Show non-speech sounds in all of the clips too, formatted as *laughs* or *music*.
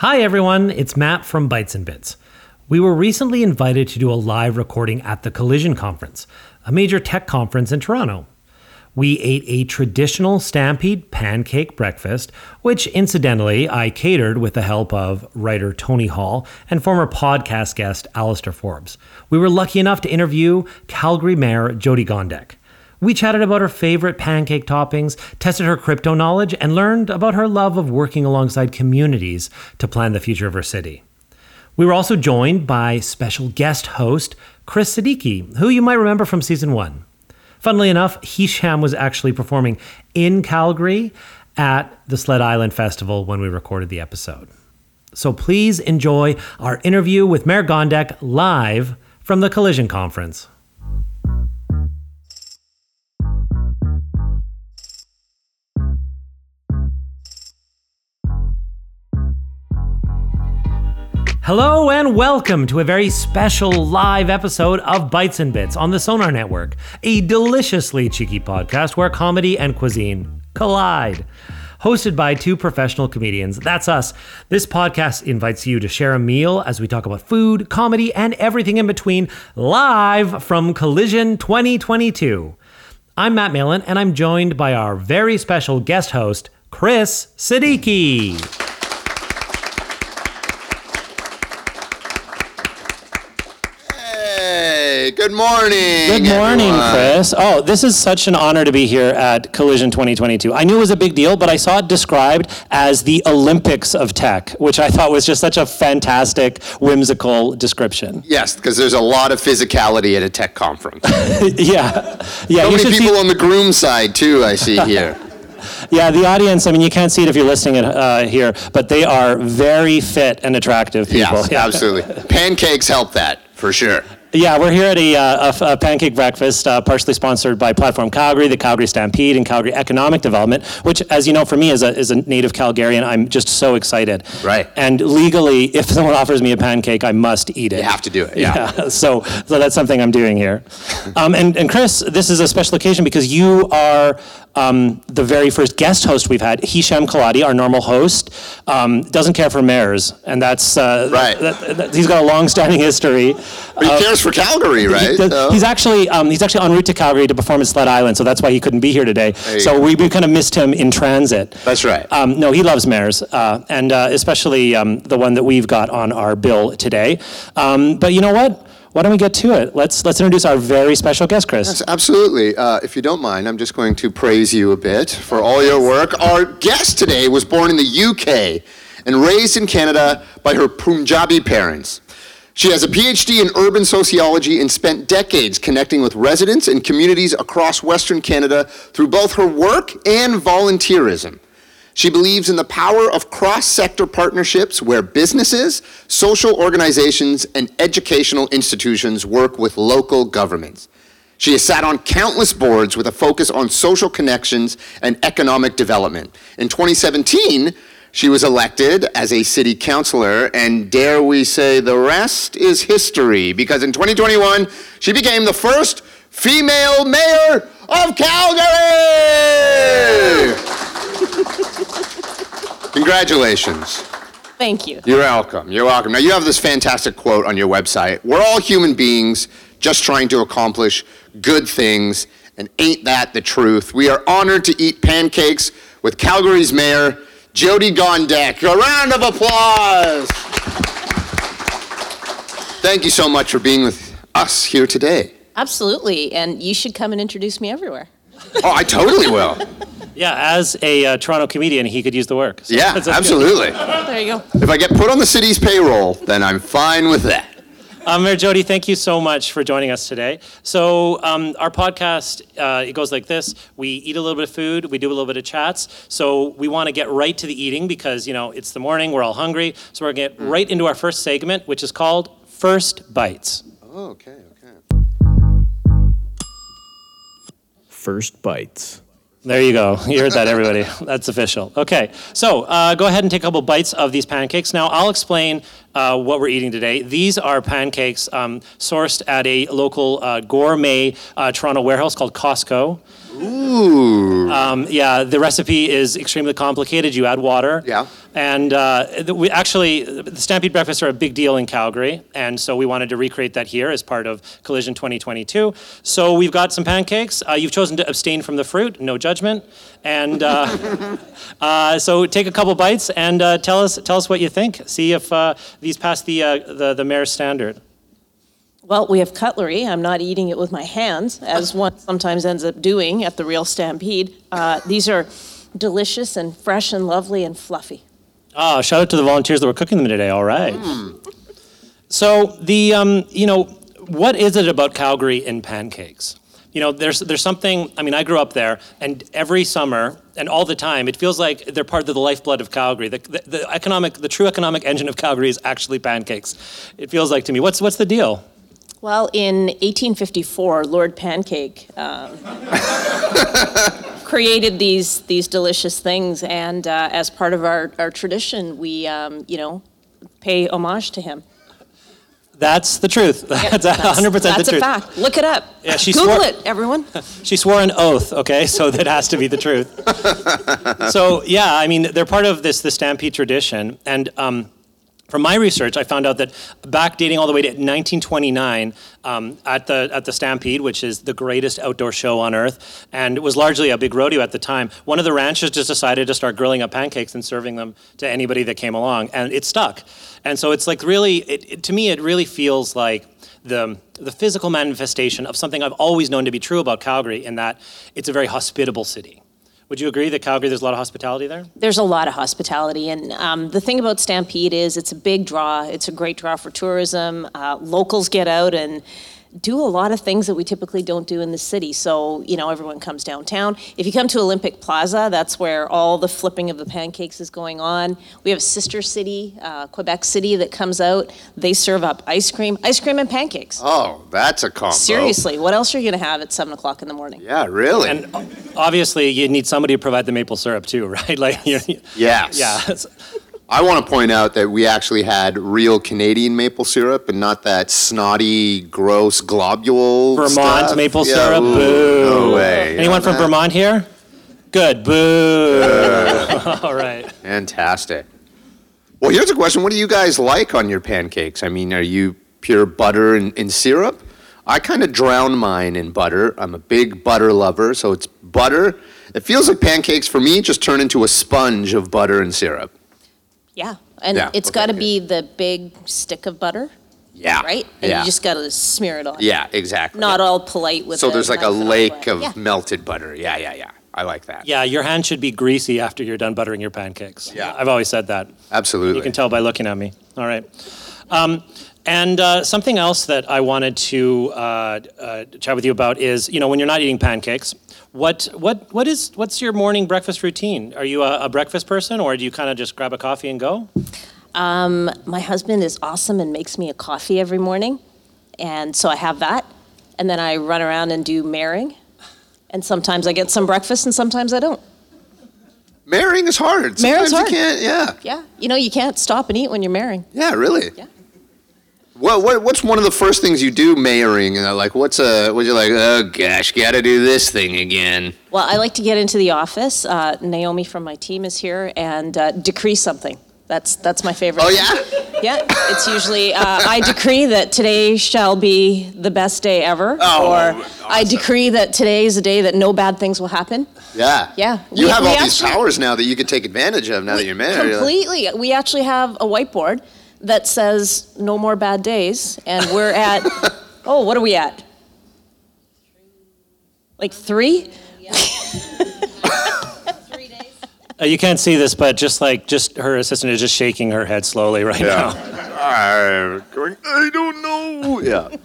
Hi, everyone. It's Matt from Bytes and Bits. We were recently invited to do a live recording at the Collision Conference, a major tech conference in Toronto. We ate a traditional Stampede pancake breakfast, which incidentally I catered with the help of writer Tony Hall and former podcast guest Alistair Forbes. We were lucky enough to interview Calgary Mayor Jyoti Gondek. We chatted about her favorite pancake toppings, tested her crypto knowledge, and learned about her love of working alongside communities to plan the future of her city. We were also joined by special guest host Chris Siddiqui, who you might remember from season one. Funnily enough, Hisham was actually performing in Calgary at the Sled Island Festival when we recorded the episode. So please enjoy our interview with Mayor Gondek live from the Collision Conference. Hello and welcome to a very special live episode of Bytes and Bits on the Sonar Network, a deliciously cheeky podcast where comedy and cuisine collide. Hosted by two professional comedians, that's us. This podcast invites you to share a meal as we talk about food, comedy, and everything in between live from Collision 2022. I'm Matt Malin, and I'm joined by our very special guest host, Chris Siddiqui. Hey, good morning. Good morning, everyone. Chris. Oh, this is such an honor to be here at Collision 2022. I knew it was a big deal, but I saw it described as the Olympics of tech, which I thought was just such a fantastic, whimsical description. Yes, because there's a lot of physicality at a tech conference. *laughs* yeah, yeah. So you many people see, on the groom side too. I see *laughs* here. yeah, the audience. I mean, you can't see it if you're listening at, uh, here, but they are very fit and attractive people. yes, *laughs* Yeah. absolutely. Pancakes help that for sure. Yeah, we're here at a, uh, a a pancake breakfast, uh, partially sponsored by Platform Calgary, the Calgary Stampede, and Calgary Economic Development. Which, as you know, for me as a, as a native Calgarian, I'm just so excited. Right. And legally, if *laughs* someone offers me a pancake, I must eat it. You have to do it, yeah. *laughs* so, so that's something I'm doing here. *laughs* Um, and, and Chris, this is a special occasion because you are um, the very first guest host we've had. Hisham Kelati, our normal host, um, doesn't care for mayors, and that's uh, Right. that- that- he's got a long-standing history. But he cares for Calgary, right? He So- He's actually um, he's actually en route to Calgary to perform at Sled Island, so that's why he couldn't be here today. So go. we, we kind of missed him in transit. That's right. Um, no, he loves mayors, uh, and uh, especially um, the one that we've got on our bill today. Um, but you know what? Why don't we get to it? Let's let's introduce our very special guest, Chris. Yes, absolutely. Uh, if you don't mind, I'm just going to praise you a bit for all your work. Our guest today was born in the UK and raised in Canada by her Punjabi parents. She has a PhD in urban sociology and spent decades connecting with residents and communities across Western Canada through both her work and volunteerism. She believes in the power of cross sector partnerships where businesses, social organizations, and educational institutions work with local governments. She has sat on countless boards with a focus on social connections and economic development. In 2017, she was elected as a city councilor, and dare we say the rest is history, because in 2021, she became the first female mayor of Calgary! *laughs* Congratulations. Thank you. You're welcome. You're welcome. Now, you have this fantastic quote on your website. We're all human beings just trying to accomplish good things, and ain't that the truth? We are honored to eat pancakes with Calgary's mayor, Jyoti Gondek. A round of applause. Thank you so much for being with us here today. Absolutely. And you should come and introduce me everywhere. Oh, I totally will. *laughs* Yeah, as a uh, Toronto comedian, he could use the work. So Yeah, that's- that's good. absolutely. There you go. If I get put on the city's payroll, then I'm fine with that. Um, Mayor Jyoti, thank you so much for joining us today. So, um, our podcast uh, it goes like this: we eat a little bit of food, we do a little bit of chats. So, we want to get right to the eating because you know it's the morning, we're all hungry. So, we're gonna get right into our first segment, which is called First Bites. Oh, okay, okay. First bites. There you go. You heard that, everybody. That's official. Okay, so uh, go ahead and take a couple bites of these pancakes. Now, I'll explain uh, what we're eating today. These are pancakes um, sourced at a local uh, gourmet uh, Toronto warehouse called Costco. Ooh. Um, yeah, the recipe is extremely complicated. You add water. Yeah. And uh, we actually, the Stampede breakfasts are a big deal in Calgary, and so we wanted to recreate that here as part of Collision 2022. So we've got some pancakes. Uh, you've chosen to abstain from the fruit, no judgment. And uh, *laughs* uh, so take a couple bites and uh, tell us tell us what you think. See if uh, these pass the, uh, the the mayor's standard. Well, we have cutlery. I'm not eating it with my hands, as *laughs* one sometimes ends up doing at the real Stampede. Uh, these are delicious and fresh and lovely and fluffy. Oh, shout out to the volunteers that were cooking them today. All right. So the um, you know what is it about Calgary and pancakes? You know, there's there's something. I mean, I grew up there, and every summer and all the time, it feels like they're part of the lifeblood of Calgary. The, the, the economic, the true economic engine of Calgary is actually pancakes. It feels like to me. What's what's the deal? Well, in 1854, Lord Pancake um, *laughs* created these these delicious things, and uh, as part of our, our tradition, we um, you know pay homage to him. That's the truth. *laughs* That's 100 percent the That's truth. a fact. Look it up. Yeah, she Google swore- it, everyone. *laughs* She swore an oath, okay? So that has to be the truth. so yeah, I mean, they're part of this the Stampede tradition, and um, from my research, I found out that back dating all the way to 1929, um, at the at the Stampede, which is the greatest outdoor show on earth, and it was largely a big rodeo at the time. One of the ranchers just decided to start grilling up pancakes and serving them to anybody that came along, and it stuck. And so it's like really, it, it, to me, it really feels like the the physical manifestation of something I've always known to be true about Calgary, in that it's a very hospitable city. Would you agree that Calgary, there's a lot of hospitality there? There's a lot of hospitality, and um, the thing about Stampede is it's a big draw. It's a great draw for tourism. Uh, locals get out and do a lot of things that we typically don't do in the city. So you know, everyone comes downtown. If you come to Olympic Plaza, that's where all the flipping of the pancakes is going on. We have a sister city, uh, Quebec City, that comes out. They serve up ice cream, ice cream and pancakes. Oh, that's a combo. Seriously, what else are you gonna have at seven o'clock in the morning? Yeah, really. And obviously, you need somebody to provide the maple syrup too, *laughs* right? Like, you're, *laughs* yes. yeah. it's- I want to point out that we actually had real Canadian maple syrup and not that snotty, gross globule. Vermont stuff. maple Yeah, syrup. ooh, Boo. No way. Anyone from That- Vermont here? Good. Boo. *laughs* All right. Fantastic. Well, here's a question. What do you guys like on your pancakes? I mean, are you pure butter and, and syrup? I kind of drown mine in butter. I'm a big butter lover, so it's butter. It feels like pancakes for me just turn into a sponge of butter and syrup. Yeah, and Yeah, it's okay, got to okay. be the big stick of butter, Yeah. right? And yeah. you just got to smear it on. yeah, exactly. Not all polite with. so there's like a knife and lake all of. Yeah. melted butter. Yeah, yeah, yeah. I like that. Yeah, your hand should be greasy after you're done buttering your pancakes. Yeah. I've always said that. Absolutely. You can tell by looking at me. All right. Um, and uh, something else that I wanted to uh, uh, chat with you about is, you know, when you're not eating pancakes, what what what is what's your morning breakfast routine? Are you a, a breakfast person, or do you kind of just grab a coffee and go? Um, my husband is awesome and makes me a coffee every morning, and so I have that, and then I run around and do marrying, and sometimes I get some breakfast and sometimes I don't. Marrying is hard. Marrying's Sometimes hard. you can't. Yeah. Yeah, you know you can't stop and eat when you're marrying. Yeah, really. Yeah. What, what what's one of the first things you do mayoring? And like, what's a what you like? Oh gosh, got to do this thing again. Well, I like to get into the office. Uh, Naomi from my team is here and uh, decree something. That's that's my favorite. Oh yeah. *laughs* Yeah, it's usually uh, I decree that today shall be the best day ever, Oh, or I decree that today is a day that no bad things will happen. Yeah. Yeah. You We- have we all these actually- powers now that you could take advantage of now that you're married. You're like, Completely. We actually have a whiteboard that says no more bad days, and we're at *laughs* oh, what are we at? Like three? Uh, you can't see this, but just like just her assistant is just shaking her head slowly right now. *laughs* I'm going, I don't know. Yeah.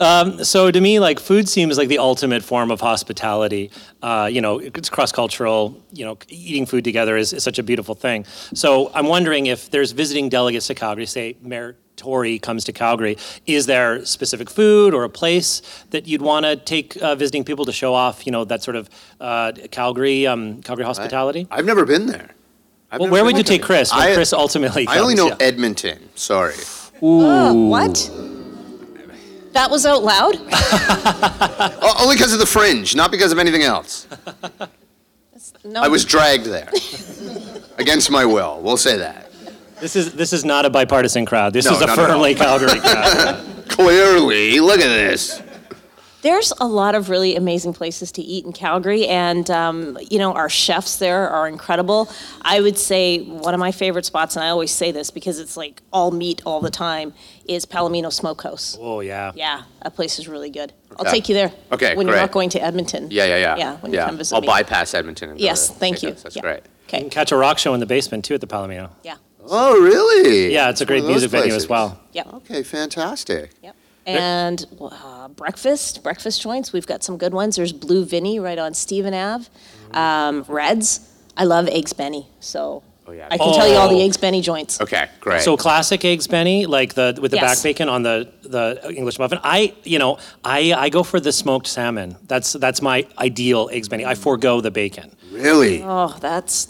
So to me, like food seems like the ultimate form of hospitality. Uh, you know, it's cross cultural. You know, eating food together is, is such a beautiful thing. So I'm wondering if there's visiting delegates to Calgary, say Mayor Tory comes to Calgary, is there specific food or a place that you'd want to take uh, visiting people to show off? You know, that sort of uh, Calgary um, Calgary hospitality. I've never been there. I've well, where would you take Chris? When I, Chris ultimately comes, I only know yeah. Edmonton. Sorry. Oh, what? That was out loud? *laughs* O- only because of the fringe, not because of anything else. No. I was dragged there. Against my will. We'll say that. This is this is not a bipartisan crowd. This No, is a not at all. firmly Calgary crowd. *laughs* Clearly. Look at this. There's a lot of really amazing places to eat in Calgary, and um, you know our chefs there are incredible. I would say one of my favorite spots, and I always say this because it's like all meat all the time, is Palomino Smokehouse. Oh yeah. Yeah, that place is really good. I'll Okay. take you there. Okay, When you're great. not going to Edmonton. Yeah, yeah, yeah. Yeah, when you come visit I'll me. bypass Edmonton. And go Yes, to thank you. Steakhouse. That's Yeah. great. You Okay. can catch a rock show in the basement too at the Palomino. Yeah. Oh, really? Yeah, it's a one great of those music venue places. as well. Yep. Okay, fantastic. Yep. And uh, breakfast, breakfast joints. We've got some good ones. There's Blue Vinny right on Stephen Ave. Um, Reds. I love Eggs Benny, so Oh, yeah. I can tell you all the Oh. Eggs Benny joints. Okay, great. So classic eggs Benny, like the with the Yes. back bacon on the the English muffin. I you know I I go for the smoked salmon. That's that's my ideal eggs Benny. I forego the bacon. really? Oh, that's.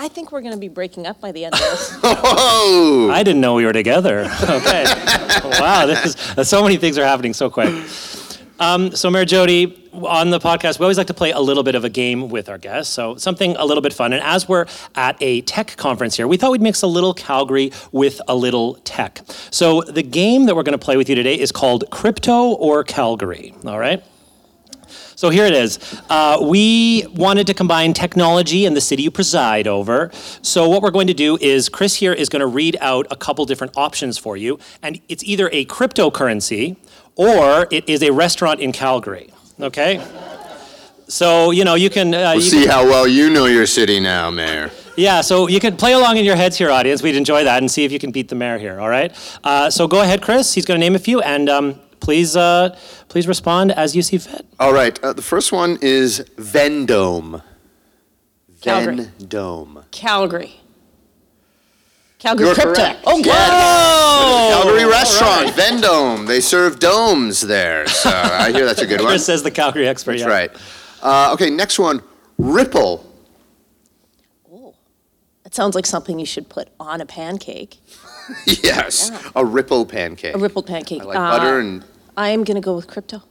I think we're going to be breaking up by the end of this. *laughs* Oh! I didn't know we were together. *laughs* Okay. wow, this is so many things are happening so quick. Um, so, Mayor Jyoti, on the podcast, we always like to play a little bit of a game with our guests. So, something a little bit fun. And as we're at a tech conference here, we thought we'd mix a little Calgary with a little tech. So, the game that we're going to play with you today is called Crypto or Calgary. All right? So here it is. Uh, we wanted to combine technology and the city you preside over. So what we're going to do is Chris here is going to read out a couple different options for you, and it's either a cryptocurrency or it is a restaurant in Calgary. Okay. So you know you can. Uh, We'll you see can- how well you know your city now, Mayor. yeah, so you can play along in your heads here, audience. We'd enjoy that and see if you can beat the mayor here. All right. Uh, so go ahead, Chris. He's going to name a few, and um, please, uh, please respond as you see fit. All right, uh, the first one is Vendome. Calgary. Vendome. Calgary. Calgary You're Crypto. correct. Oh, good. Calgary restaurant, Vendome. They serve domes there. So I hear that's a good *laughs* one. Chris says the Calgary expert. That's yeah. right. Uh, okay, next one, Ripple. Oh, that sounds like something you should put on a pancake. *laughs* yes, a Ripple pancake. A rippled pancake. I like Uh, butter and. I am going to go with crypto.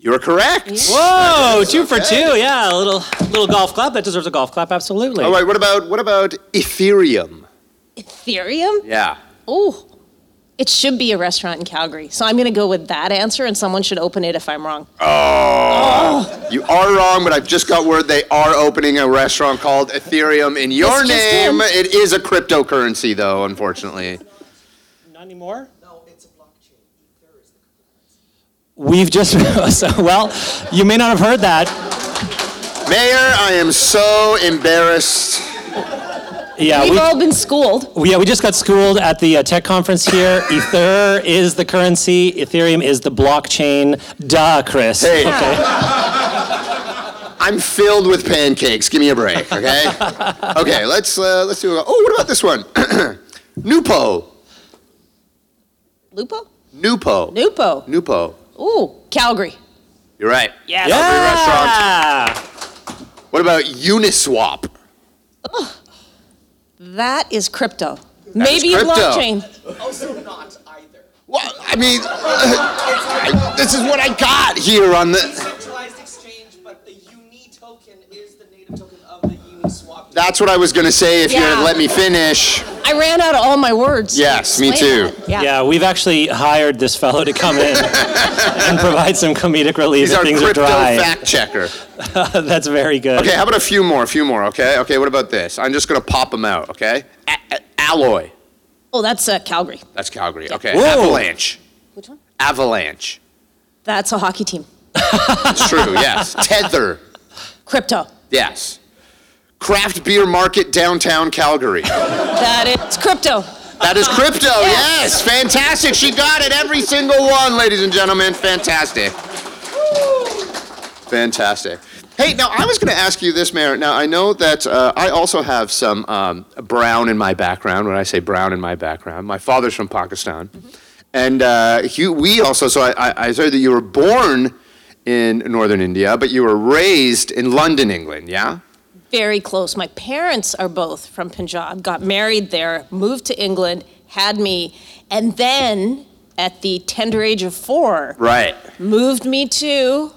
You're correct. Whoa, two for Okay. two. Yeah, a little little golf clap. That deserves a golf clap. Absolutely. All right. What about what about Ethereum? Ethereum? Yeah. Oh, it should be a restaurant in Calgary. So I'm going to go with that answer, and someone should open it if I'm wrong. Oh, you are wrong, but I've just got word they are opening a restaurant called Ethereum in your It's just name. him. It is a cryptocurrency, though, unfortunately. Not anymore. No, it's a blockchain. Ether is the cryptocurrency. We've just *laughs* so, well, you may not have heard that. Mayor, I am so embarrassed. Yeah, We've we, all been schooled. we- yeah, we just got schooled at the uh, tech conference here. *laughs* Ether is the currency. Ethereum is the blockchain. Duh, Chris. Hey. Okay. *laughs* I'm filled with pancakes. Give me a break, okay? okay, let's uh, let's do. A, oh, what about this one? *clears throat* Nupo. Lupo? Nupo. Nupo. Nupo. Ooh, Calgary. You're right. Yes. Calgary restaurant. What about Uniswap? That is crypto. is Maybe a crypto. blockchain. Oh, also not either. Well, I mean, *laughs* I- this is what I got here on the. That's what I was gonna say if you Yeah. had let me finish. I ran out of all my words. Yes, me Explain too. that. Yeah. Yeah, we've actually hired this fellow to come in *laughs* and provide some comedic relief He's if our things are crypto dry. fact checker. *laughs* That's very good. Okay, how about a few more? A few more. Okay. Okay. What about this? I'm just gonna pop them out. Okay. A- a- alloy. Oh, that's uh, Calgary. That's Calgary. Okay. Whoa. Avalanche. Which one? Avalanche. That's a hockey team. It's true. yes. *laughs* Tether. Crypto. Yes. Craft beer market downtown Calgary. That is crypto. That is crypto, yes. Fantastic. She got it, every single one, ladies and gentlemen. Fantastic. Fantastic. Hey, now I was going to ask you this, Mayor. Now I know that uh, I also have some um, brown in my background. When I say brown in my background, my father's from Pakistan, and uh, we also. So I, I, I heard that you were born in northern India, but you were raised in London, England. Yeah. Very close. My parents are both from Punjab, got married there, moved to England, had me, and then at the tender age of four, Right. moved me to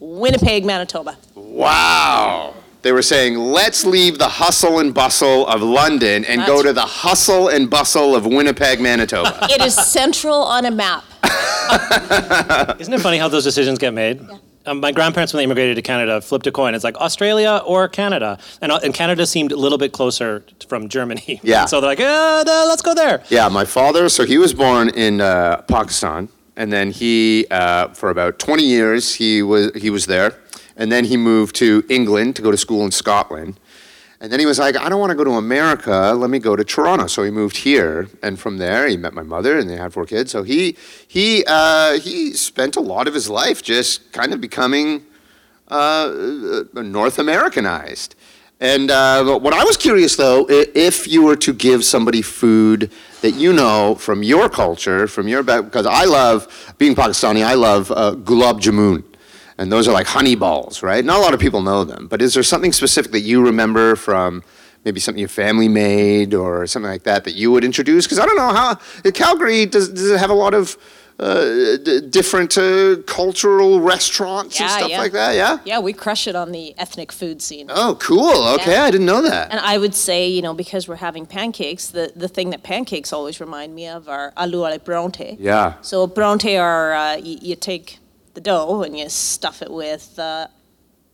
Winnipeg, Manitoba. Wow. They were saying, let's leave the hustle and bustle of London and go That's- to the hustle and bustle of Winnipeg, Manitoba. *laughs* It is central on a map. *laughs* Isn't it funny how those decisions get made? Um, my grandparents, when they immigrated to Canada, flipped a coin. It's like Australia or Canada, and, uh, and Canada seemed a little bit closer t- from Germany. *laughs* Yeah. so they're like, eh, no, let's go there. yeah, my father, so he was born in uh, Pakistan, and then he, uh, for about 20 years, he was, he was there. And then he moved to England to go to school in Scotland. And then he was like, I don't want to go to America. Let me go to Toronto. So he moved here, and from there he met my mother, and they had four kids. So he he uh, he spent a lot of his life just kind of becoming uh, North Americanized. And uh, what I was curious though, if you were to give somebody food that you know from your culture, from your because I love being Pakistani, I love uh, gulab jamun. And those are like honey balls, right? Not a lot of people know them. But is there something specific that you remember from maybe something your family made or something like that that you would introduce? Because I don't know how Calgary does, does it have a lot of uh, d- different uh, cultural restaurants and stuff yeah. like that. Yeah. Yeah, we crush it on the ethnic food scene. Oh, cool. Okay, Yeah. I didn't know that. And I would say, you know, because we're having pancakes, the, the thing that pancakes always remind me of are aloo alle pronte. Yeah. So pronte are, uh, you, you take the dough and you stuff it with uh,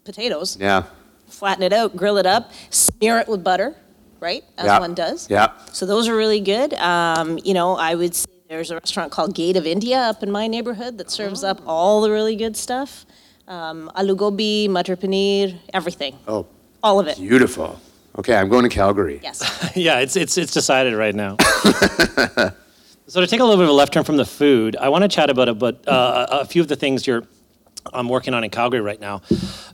potatoes, Yeah. flatten it out, grill it up, smear it with butter, right? As Yeah. one does. Yeah. So those are really good. Um, you know, I would say there's a restaurant called Gate of India up in my neighborhood that serves up all the really good stuff. Um, aloo gobi, matar paneer, everything. Oh, All of it. beautiful. Okay, I'm going to Calgary. Yes. *laughs* yeah, it's, it's, it's decided right now. *laughs* so to take a little bit of a left turn from the food, I want to chat about, about uh, a few of the things you're um, working on in Calgary right now.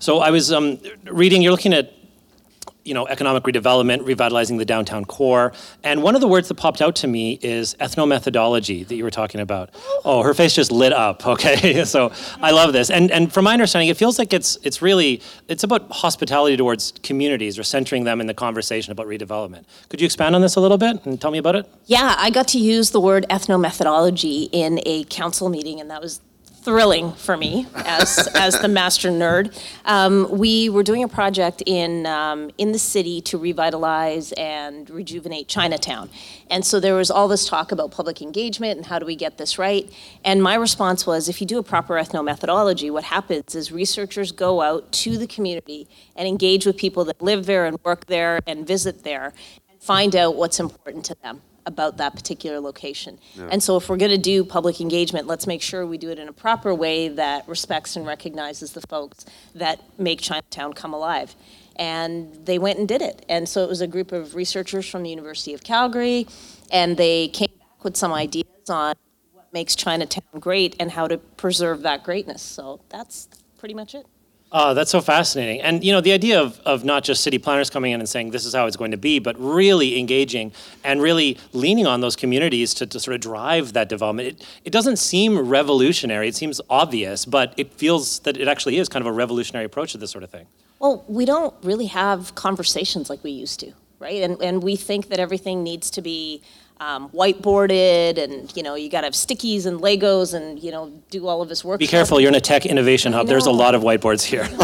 So I was um, reading, you're looking at you know, economic redevelopment, revitalizing the downtown core. And one of the words that popped out to me is ethnomethodology that you were talking about. Oh, her face just lit up. *laughs* Okay, so I love this. And and from my understanding, it feels like it's it's really it's about hospitality towards communities or centering them in the conversation about redevelopment. Could you expand on this a little bit and tell me about it? Yeah, I got to use the word ethnomethodology in a council meeting, and that was thrilling for me as as the master nerd. Um, we were doing a project in um, in the city to revitalize and rejuvenate Chinatown, and so there was all this talk about public engagement and how do we get this right. And my response was, if you do a proper ethnomethodology, what happens is researchers go out to the community and engage with people that live there and work there and visit there, and find out what's important to them about that particular location. And so if we're going to do public engagement, let's make sure we do it in a proper way that respects and recognizes the folks that make Chinatown come alive. And they went and did it. And so it was a group of researchers from the University of Calgary, and they came back with some ideas on what makes Chinatown great and how to preserve that greatness. So that's pretty much it. Oh, that's so fascinating. And you know, the idea of, of not just city planners coming in and saying this is how it's going to be, but really engaging and really leaning on those communities to, to sort of drive that development. It, it doesn't seem revolutionary. It seems obvious, but it feels that it actually is kind of a revolutionary approach to this sort of thing. Well, we don't really have conversations like we used to, right? And, and we think that everything needs to be um, whiteboarded and, you know, you got to have stickies and Legos and, you know, do all of this work. Be careful, you're in a tech innovation hub. There's a know. lot of whiteboards here. *laughs*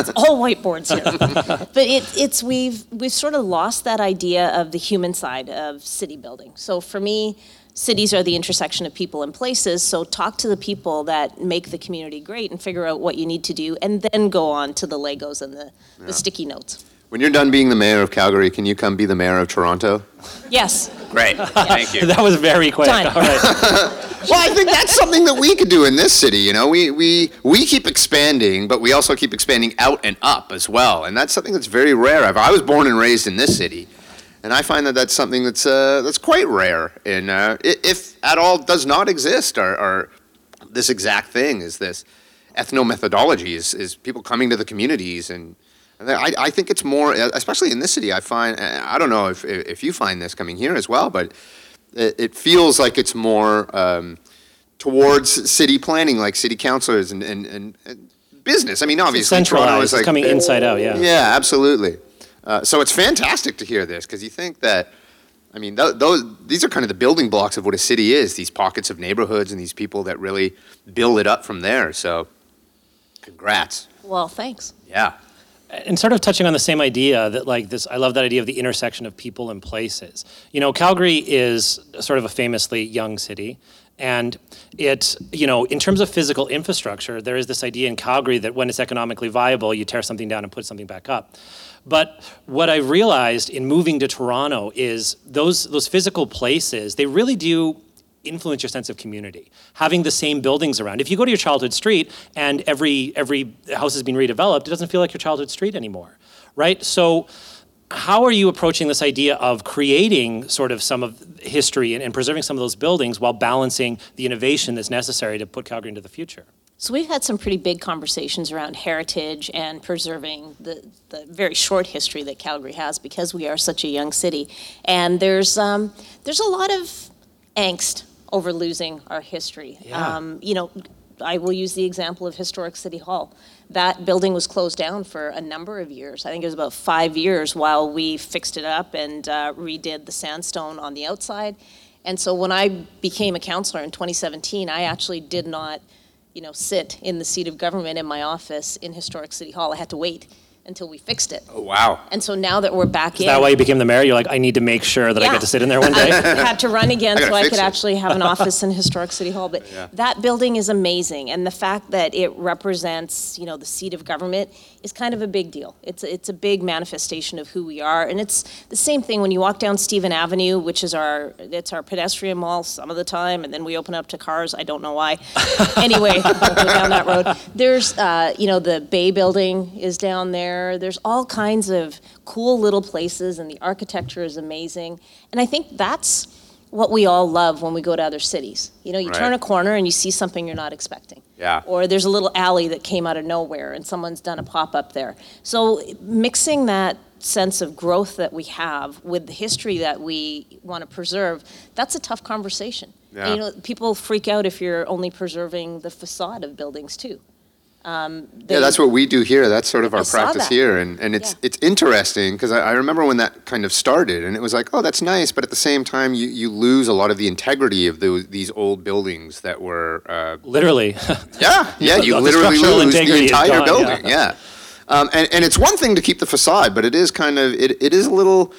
It's all whiteboards here. *laughs* but it, it's, we've, we've sort of lost that idea of the human side of city building. So for me, cities are the intersection of people and places. So talk to the people that make the community great and figure out what you need to do and then go on to the Legos and the, the sticky notes. When you're done being the mayor of Calgary, can you come be the mayor of Toronto? Yes. Great. Thank you. *laughs* that was very quick. Done. All right. *laughs* well, I think that's something that we could do in this city. You know, we we we keep expanding, but we also keep expanding out and up as well, and that's something that's very rare. I've, I was born and raised in this city, and I find that that's something that's uh, that's quite rare, and uh, i- if at all does not exist. Or, or this exact thing is this ethnomethodology is is people coming to the communities and. And I, I think it's more, especially in this city. I find I don't know if if you find this coming here as well, but it, it feels like it's more um, towards city planning, like city councilors and, and, and, and business. I mean, obviously, Toronto centralized. is It's like coming inside out, yeah. Yeah, absolutely. Uh, so it's fantastic to hear this because you think that. I mean, th- those these are kind of the building blocks of what a city is. These pockets of neighborhoods and these people that really build it up from there. So, congrats. Well, thanks. Yeah. And sort of touching on the same idea that like this i love that idea of the intersection of people and places. You know calgary is sort of a famously young city and it you know in terms of physical infrastructure there is this idea in calgary that when it's economically viable you tear something down and put something back up. But what I've realized in moving to Toronto is those those physical places, they really do influence your sense of community. Having the same buildings around. If you go to your childhood street and every every house has been redeveloped, it doesn't feel like your childhood street anymore. Right? So how are you approaching this idea of creating sort of some of history and, and preserving some of those buildings while balancing the innovation that's necessary to put Calgary into the future? So we've had some pretty big conversations around heritage and preserving the, the very short history that Calgary has because we are such a young city. And there's, um, there's a lot of angst over losing our history. Yeah. Um, you know, I will use the example of Historic City Hall. That building was closed down for a number of years. I think it was about five years while we fixed it up and uh, redid the sandstone on the outside. And so when I became a counselor in 2017, I actually did not, you know, sit in the seat of government in my office in Historic City Hall. I had to wait until we fixed it. Oh, wow. And so now that we're back Is in, that why you became the mayor? You're like, I need to make sure that I Yeah. get to sit in there one day. *laughs* I had to run again *laughs* I gotta so I fix could it. actually have an *laughs* office in Historic City Hall. But Yeah. that building is amazing, and the fact that it represents, you know, the seat of government is kind of a big deal. It's a, it's a big manifestation of who we are, and it's the same thing when you walk down Stephen Avenue, which is our it's our pedestrian mall some of the time, and then we open up to cars. I don't know why. anyway, I'll go down that road. There's, uh, you know, the Bay Building is down there. There's all kinds of cool little places, and the architecture is amazing. And I think that's what we all love when we go to other cities. You know, you turn a corner and you see something you're not expecting. Yeah. Or there's a little alley that came out of nowhere and someone's done a pop up there. So mixing that sense of growth that we have with the history that we want to preserve, that's a tough conversation. And, Yeah. you know, people freak out if you're only preserving the facade of buildings too. Um, Yeah, that's what we do here. That's sort of I our saw practice that. here, and, and it's it's interesting because I, I remember when that kind of started, and it was like, oh, that's nice, but at the same time, you, you lose a lot of the integrity of those these old buildings that were uh, Literally. *laughs* yeah, yeah, you The literally structural lose the integrity is entire gone, building. yeah. Yeah, Um, and and it's one thing to keep the facade, but it is kind of it, it is a little.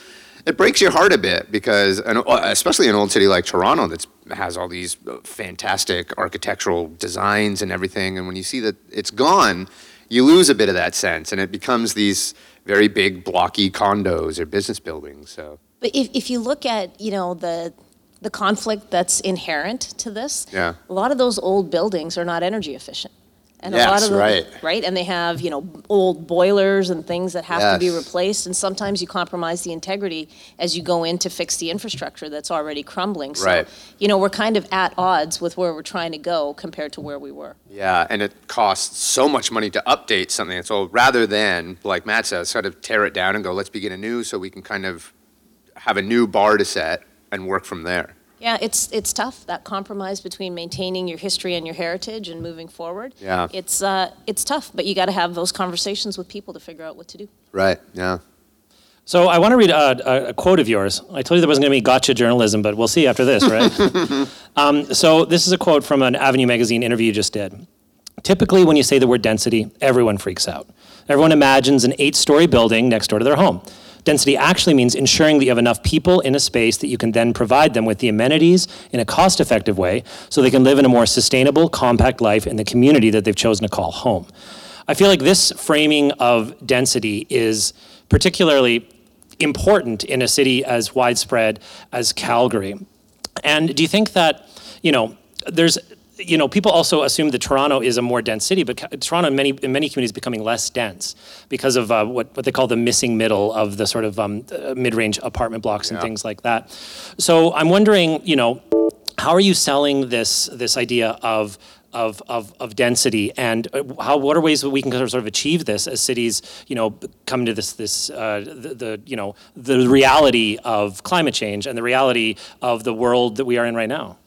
It breaks your heart a bit because, an, especially an old city like Toronto, that has all these uh, fantastic architectural designs and everything, and when you see that it's gone, you lose a bit of that sense, and it becomes these very big, blocky condos or business buildings. So But if, if you look at, you know, the, the conflict that's inherent to this, yeah, a lot of those old buildings are not energy efficient. And a lot Yes, of them, right. Right, and they have, you know, old boilers and things that have to be Yes. replaced, and sometimes you compromise the integrity as you go in to fix the infrastructure that's already crumbling. So, Right. you know, we're kind of at odds with where we're trying to go compared to where we were. Yeah, and it costs so much money to update something. So rather than, like Matt says, sort of tear it down and go, let's begin anew so we can kind of have a new bar to set and work from there. Yeah, it's, it's tough, that compromise between maintaining your history and your heritage and moving forward. Yeah. It's, uh, it's tough, but you got to have those conversations with people to figure out what to do. Right, yeah. So I want to read a, a, a quote of yours. I told you there wasn't going to be gotcha journalism, but we'll see after this, right? *laughs* um, so this is a quote from an Avenue magazine interview you just did. Typically, when you say the word density, everyone freaks out. Everyone imagines an eight-story building next door to their home. Density actually means ensuring that you have enough people in a space that you can then provide them with the amenities in a cost-effective way so they can live in a more sustainable, compact life in the community that they've chosen to call home. I feel like this framing of density is particularly important in a city as widespread as Calgary. And do you think that, you know, there's you know, people also assume that Toronto is a more dense city, but Toronto in many in many communities is becoming less dense because of uh, what what they call the missing middle of the sort of um, uh, mid-range apartment blocks and Yeah. things like that. So I'm wondering, you know, how are you selling this this idea of of, of, of density and uh, how what are ways that we can sort of achieve this as cities you know come to this this uh, the, the you know the reality of climate change and the reality of the world that we are in right now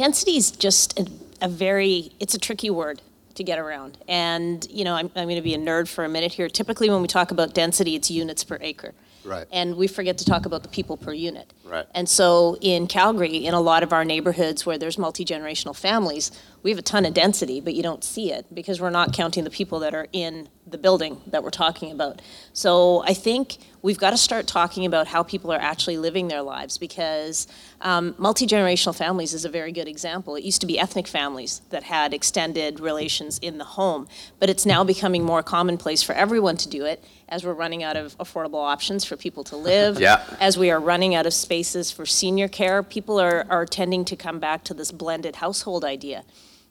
Density is just a, a very, it's a tricky word to get around. And, you know, I'm, I'm going to be a nerd for a minute here. Typically, when we talk about density, it's units per acre. Right. And we forget to talk about the people per unit. Right. And so in Calgary, in a lot of our neighborhoods where there's multi-generational families, we have a ton of density, but you don't see it because we're not counting the people that are in the building that we're talking about. So I think we've got to start talking about how people are actually living their lives because um, multi-generational families is a very good example. It used to be ethnic families that had extended relations in the home, but it's now becoming more commonplace for everyone to do it as we're running out of affordable options for people to live. *laughs* Yeah. As we are running out of spaces for senior care, people are, are tending to come back to this blended household idea.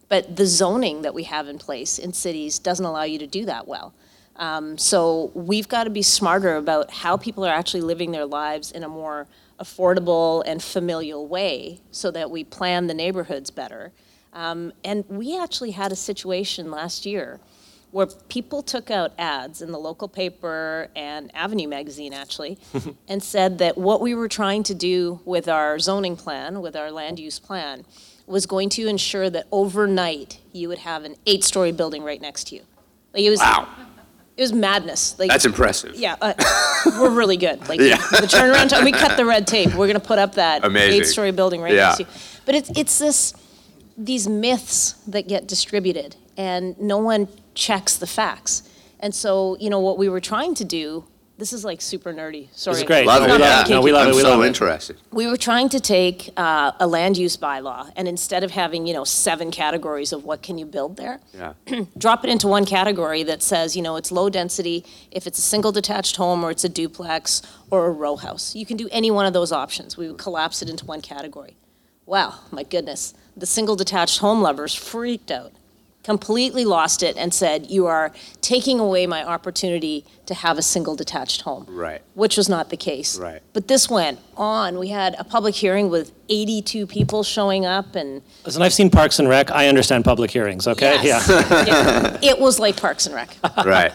But the zoning that we have in place in cities doesn't allow you to do that well. Um, so we've got to be smarter about how people are actually living their lives in a more affordable and familial way so that we plan the neighborhoods better. Um, and we actually had a situation last year where people took out ads in the local paper and Avenue magazine actually *laughs* and said that what we were trying to do with our zoning plan, with our land use plan, was going to ensure that overnight you would have an eight-story building right next to you. Like it was, Wow. it was madness. Like That's impressive. yeah, uh, we're really good. *laughs* Like Yeah. the turnaround time, we cut the red tape. We're going to put up that Amazing. eight-story building right next to you. But it's it's this these myths that get distributed, and no one checks the facts. And so, you know, what we were trying to do. This is like super nerdy. Sorry, is great. Love It's it. not Yeah. that No, we love it. I'm We so love it. interested. We were trying to take uh, a land use bylaw, and instead of having you know seven categories of what can you build there, Yeah. *clears throat* drop it into one category that says, you know, it's low density, if it's a single detached home or it's a duplex or a row house. You can do any one of those options. We would collapse it into one category. Wow, my goodness. The single detached home lovers freaked out, completely lost it, and said, you are taking away my opportunity to have a single detached home. Right. Which was not the case. Right. But this went on. We had a public hearing with 82 people showing up and listen i've seen parks and rec i understand public hearings okay Yes. yeah *laughs* it, it was like Parks and Rec. *laughs* Right.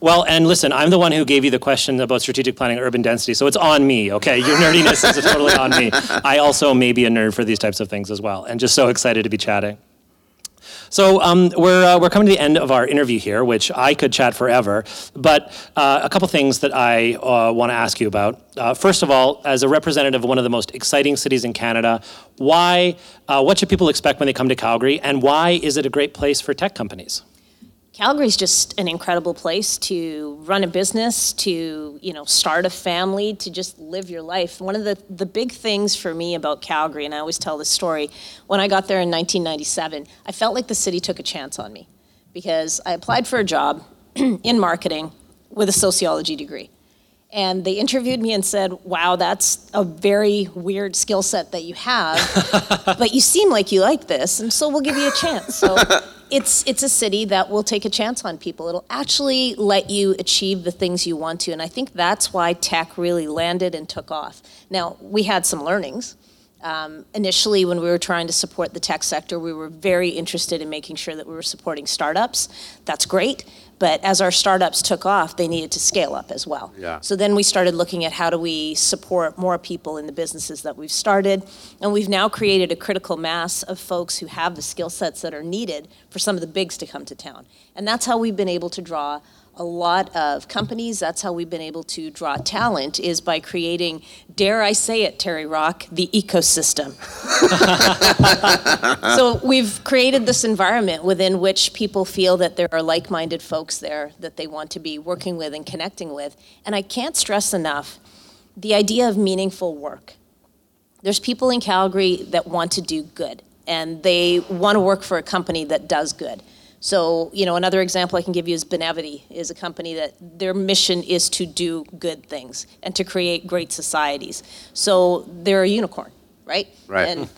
Well, and listen, I'm the one who gave you the question about strategic planning and urban density, so it's on me, okay? Your nerdiness is totally on me. I also may be a nerd for these types of things as well, and just so excited to be chatting. So um, we're, uh, we're coming to the end of our interview here, which I could chat forever, but uh, a couple things that I uh, want to ask you about. Uh, first of all, as a representative of one of the most exciting cities in Canada, why, uh, what should people expect when they come to Calgary, and why is it a great place for tech companies? Calgary's just an incredible place to run a business, to you know start a family, to just live your life. One of the the big things for me about Calgary, and I always tell this story, when I got there in 1997, I felt like the city took a chance on me because I applied for a job *clears throat* in marketing with a sociology degree. And they interviewed me and said, Wow, that's a very weird skill set that you have, *laughs* but you seem like you like this, and so we'll give you a chance. So *laughs* it's, it's a city that will take a chance on people. It'll actually let you achieve the things you want to. And I think that's why tech really landed and took off. Now, we had some learnings. Um, initially, when we were trying to support the tech sector, we were very interested in making sure that we were supporting startups. That's great. But as our startups took off, they needed to scale up as well. Yeah. So then we started looking at how do we support more people in the businesses that we've started. And we've now created a critical mass of folks who have the skill sets that are needed for some of the bigs to come to town. And that's how we've been able to draw a lot of companies. That's how we've been able to draw talent is by creating, dare I say it, Terry Rock, the ecosystem. *laughs* so we've created this environment within which people feel that there are like-minded folks there that they want to be working with and connecting with. And I can't stress enough the idea of meaningful work. There's people in Calgary that want to do good and they want to work for a company that does good. So, you know, another example I can give you is Benevity is a company that their mission is to do good things and to create great societies. So they're a unicorn, right? Right. And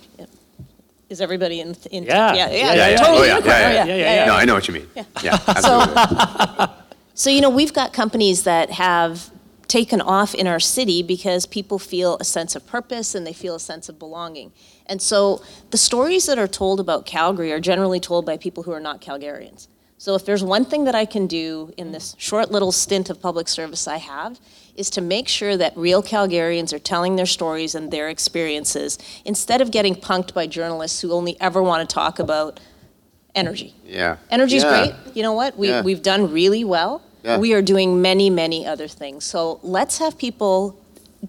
is everybody in? in Yeah. yeah, Yeah, yeah, Yeah, yeah. totally Oh, yeah, unicorn. yeah, Oh, yeah. Yeah, yeah, yeah. No, I know what you mean. Yeah, absolutely. *laughs* So, you know, we've got companies that have taken off in our city because people feel a sense of purpose and they feel a sense of belonging. And so the stories that are told about Calgary are generally told by people who are not Calgarians. So if there's one thing that I can do in this short little stint of public service I have, is to make sure that real Calgarians are telling their stories and their experiences instead of getting punked by journalists who only ever want to talk about energy. Yeah. Energy's Yeah. great. You know what? We, Yeah. We've done really well. Yeah. We are doing many, many other things. So let's have people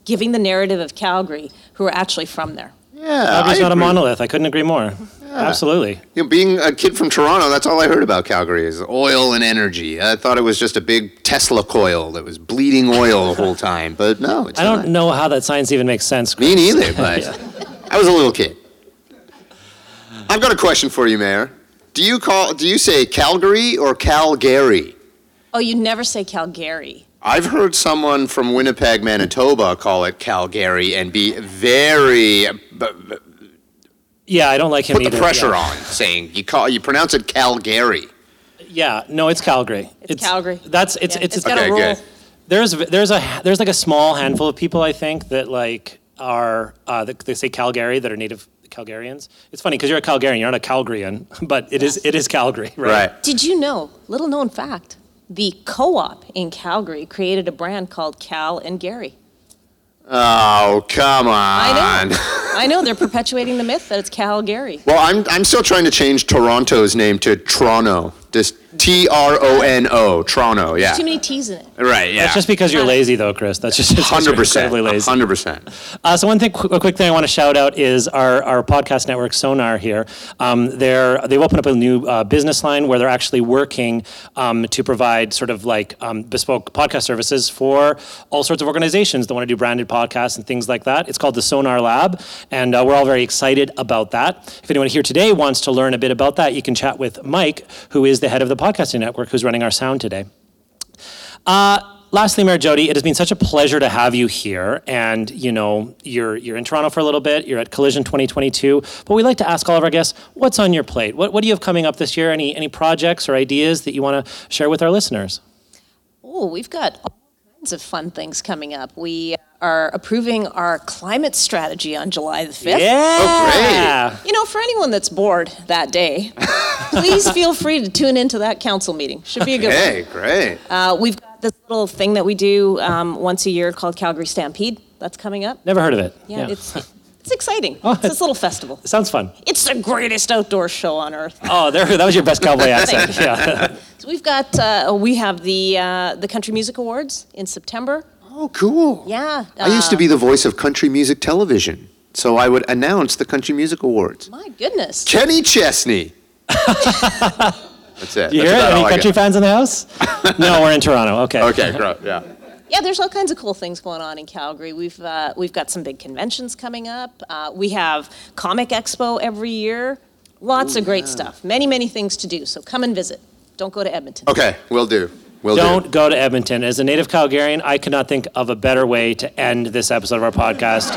giving the narrative of Calgary who are actually from there. Yeah, Calgary's I not a agree. monolith. I couldn't agree more. Absolutely. You know, being a kid from Toronto, that's all I heard about Calgary is oil and energy. I thought it was just a big Tesla coil that was bleeding oil the whole time, but no, it's not. I don't not. know how that science even makes sense. Me Chris. neither, *laughs* but I was a little kid. I've got a question for you, Mayor. Do you call? Do you say Calgary or Calgary? Oh, you never say Calgary. I've heard someone from Winnipeg, Manitoba, call it Calgary and be very b- b- Yeah, I don't like him put the pressure yeah. on, saying you call you pronounce it Calgary. Yeah, no, it's Calgary. It's Calgary. That's it's Yeah, it's, it's got Okay, a roll. good. there's there's a there's like a small handful of people I think that like are uh, that they say Calgary that are native Calgarians. It's funny because you're a Calgarian, you're not a Calgarian, *laughs* but it is it is Calgary, right? Right. Did you know, little known fact, the co op in Calgary created a brand called Cal and Gary? Oh, come on. I know. *laughs* I know. They're perpetuating the myth that it's Calgary. Well, I'm, I'm still trying to change Toronto's name to Toronto. Just T R O N O, Toronto, yeah. Too many T's in it. Right, yeah. That's just because you're lazy, though, Chris. That's just it's just you're 100%. incredibly lazy. 100%. Uh, so one thing, a quick thing I want to shout out is our, our podcast network Sonar here. Um, they're they've opened up a new uh, business line where they're actually working um, to provide sort of like um, bespoke podcast services for all sorts of organizations that want to do branded podcasts and things like that. It's called the Sonar Lab, and uh, we're all very excited about that. If anyone here today wants to learn a bit about that, you can chat with Mike, who is the head of the podcasting network, who's running our sound today. Uh, lastly, Mayor Jyoti, it has been such a pleasure to have you here. And you know, you're you're in Toronto for a little bit. You're at Collision 2022. But we like to ask all of our guests, what's on your plate? What what do you have coming up this year? Any any projects or ideas that you want to share with our listeners? Oh, we've got of fun things coming up. We are approving our climate strategy on July the 5th. Yeah. great. You know, for anyone that's bored that day, *laughs* please feel free to tune into that council meeting. Should be a good one. Hey, great. Uh, we've got this little thing that we do um, once a year called Calgary Stampede. That's coming up. Never heard of it. Yeah, it's it's exciting. Oh, it's this little festival. Sounds fun. It's the greatest outdoor show on earth. Oh, there that was your best cowboy *laughs* accent. Yeah. *laughs* So we've got uh, we have the uh, the Country Music Awards in September. Oh, cool. Yeah. I used to be the voice of country music television, so I would announce the Country Music Awards. My goodness. Kenny Chesney. *laughs* That's it. You That's hear it? about Any I country got. fans in the house? *laughs* no, we're in Toronto. Okay. Okay, great. Yeah. Yeah, there's all kinds of cool things going on in Calgary. We've uh, we've got some big conventions coming up. Uh, we have Comic Expo every year. Lots of great stuff. Many many things to do. So come and visit. Don't go to Edmonton. Okay, we'll do. We'll Don't do. go to Edmonton. As a native Calgarian, I cannot think of a better way to end this episode of our podcast.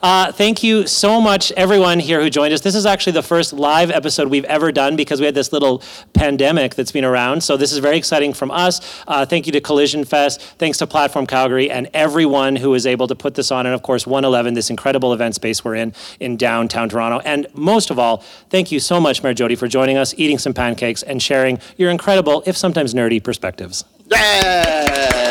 Uh, thank you so much, everyone here who joined us. This is actually the first live episode we've ever done because we had this little pandemic that's been around. So this is very exciting from us. Uh, thank you to Collision Fest. Thanks to Platform Calgary and everyone who was able to put this on. And of course, 111, this incredible event space we're in in downtown Toronto. And most of all, thank you so much, Mayor Jyoti, for joining us, eating some pancakes, and sharing your incredible, if sometimes nerdy, perspectives. Yeah.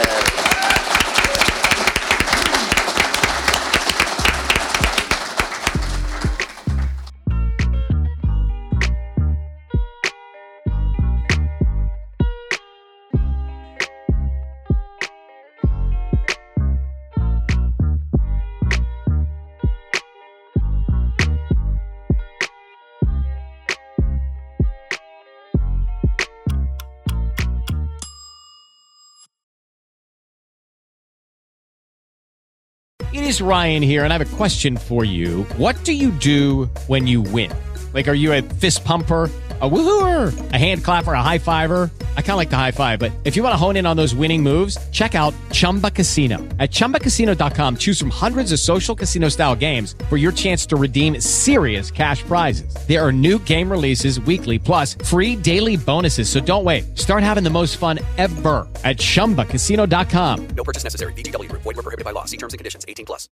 Is Ryan here, and I have a question for you. What do you do when you win? Like, are you a fist pumper? A woohooer, a hand clapper, a high fiver. I kind of like the high five, but if you want to hone in on those winning moves, check out Chumba Casino. At chumbacasino.com, choose from hundreds of social casino style games for your chance to redeem serious cash prizes. There are new game releases weekly, plus free daily bonuses. So don't wait. Start having the most fun ever at chumbacasino.com. No purchase necessary. Group. Void were prohibited by law. See terms and conditions. 18 plus.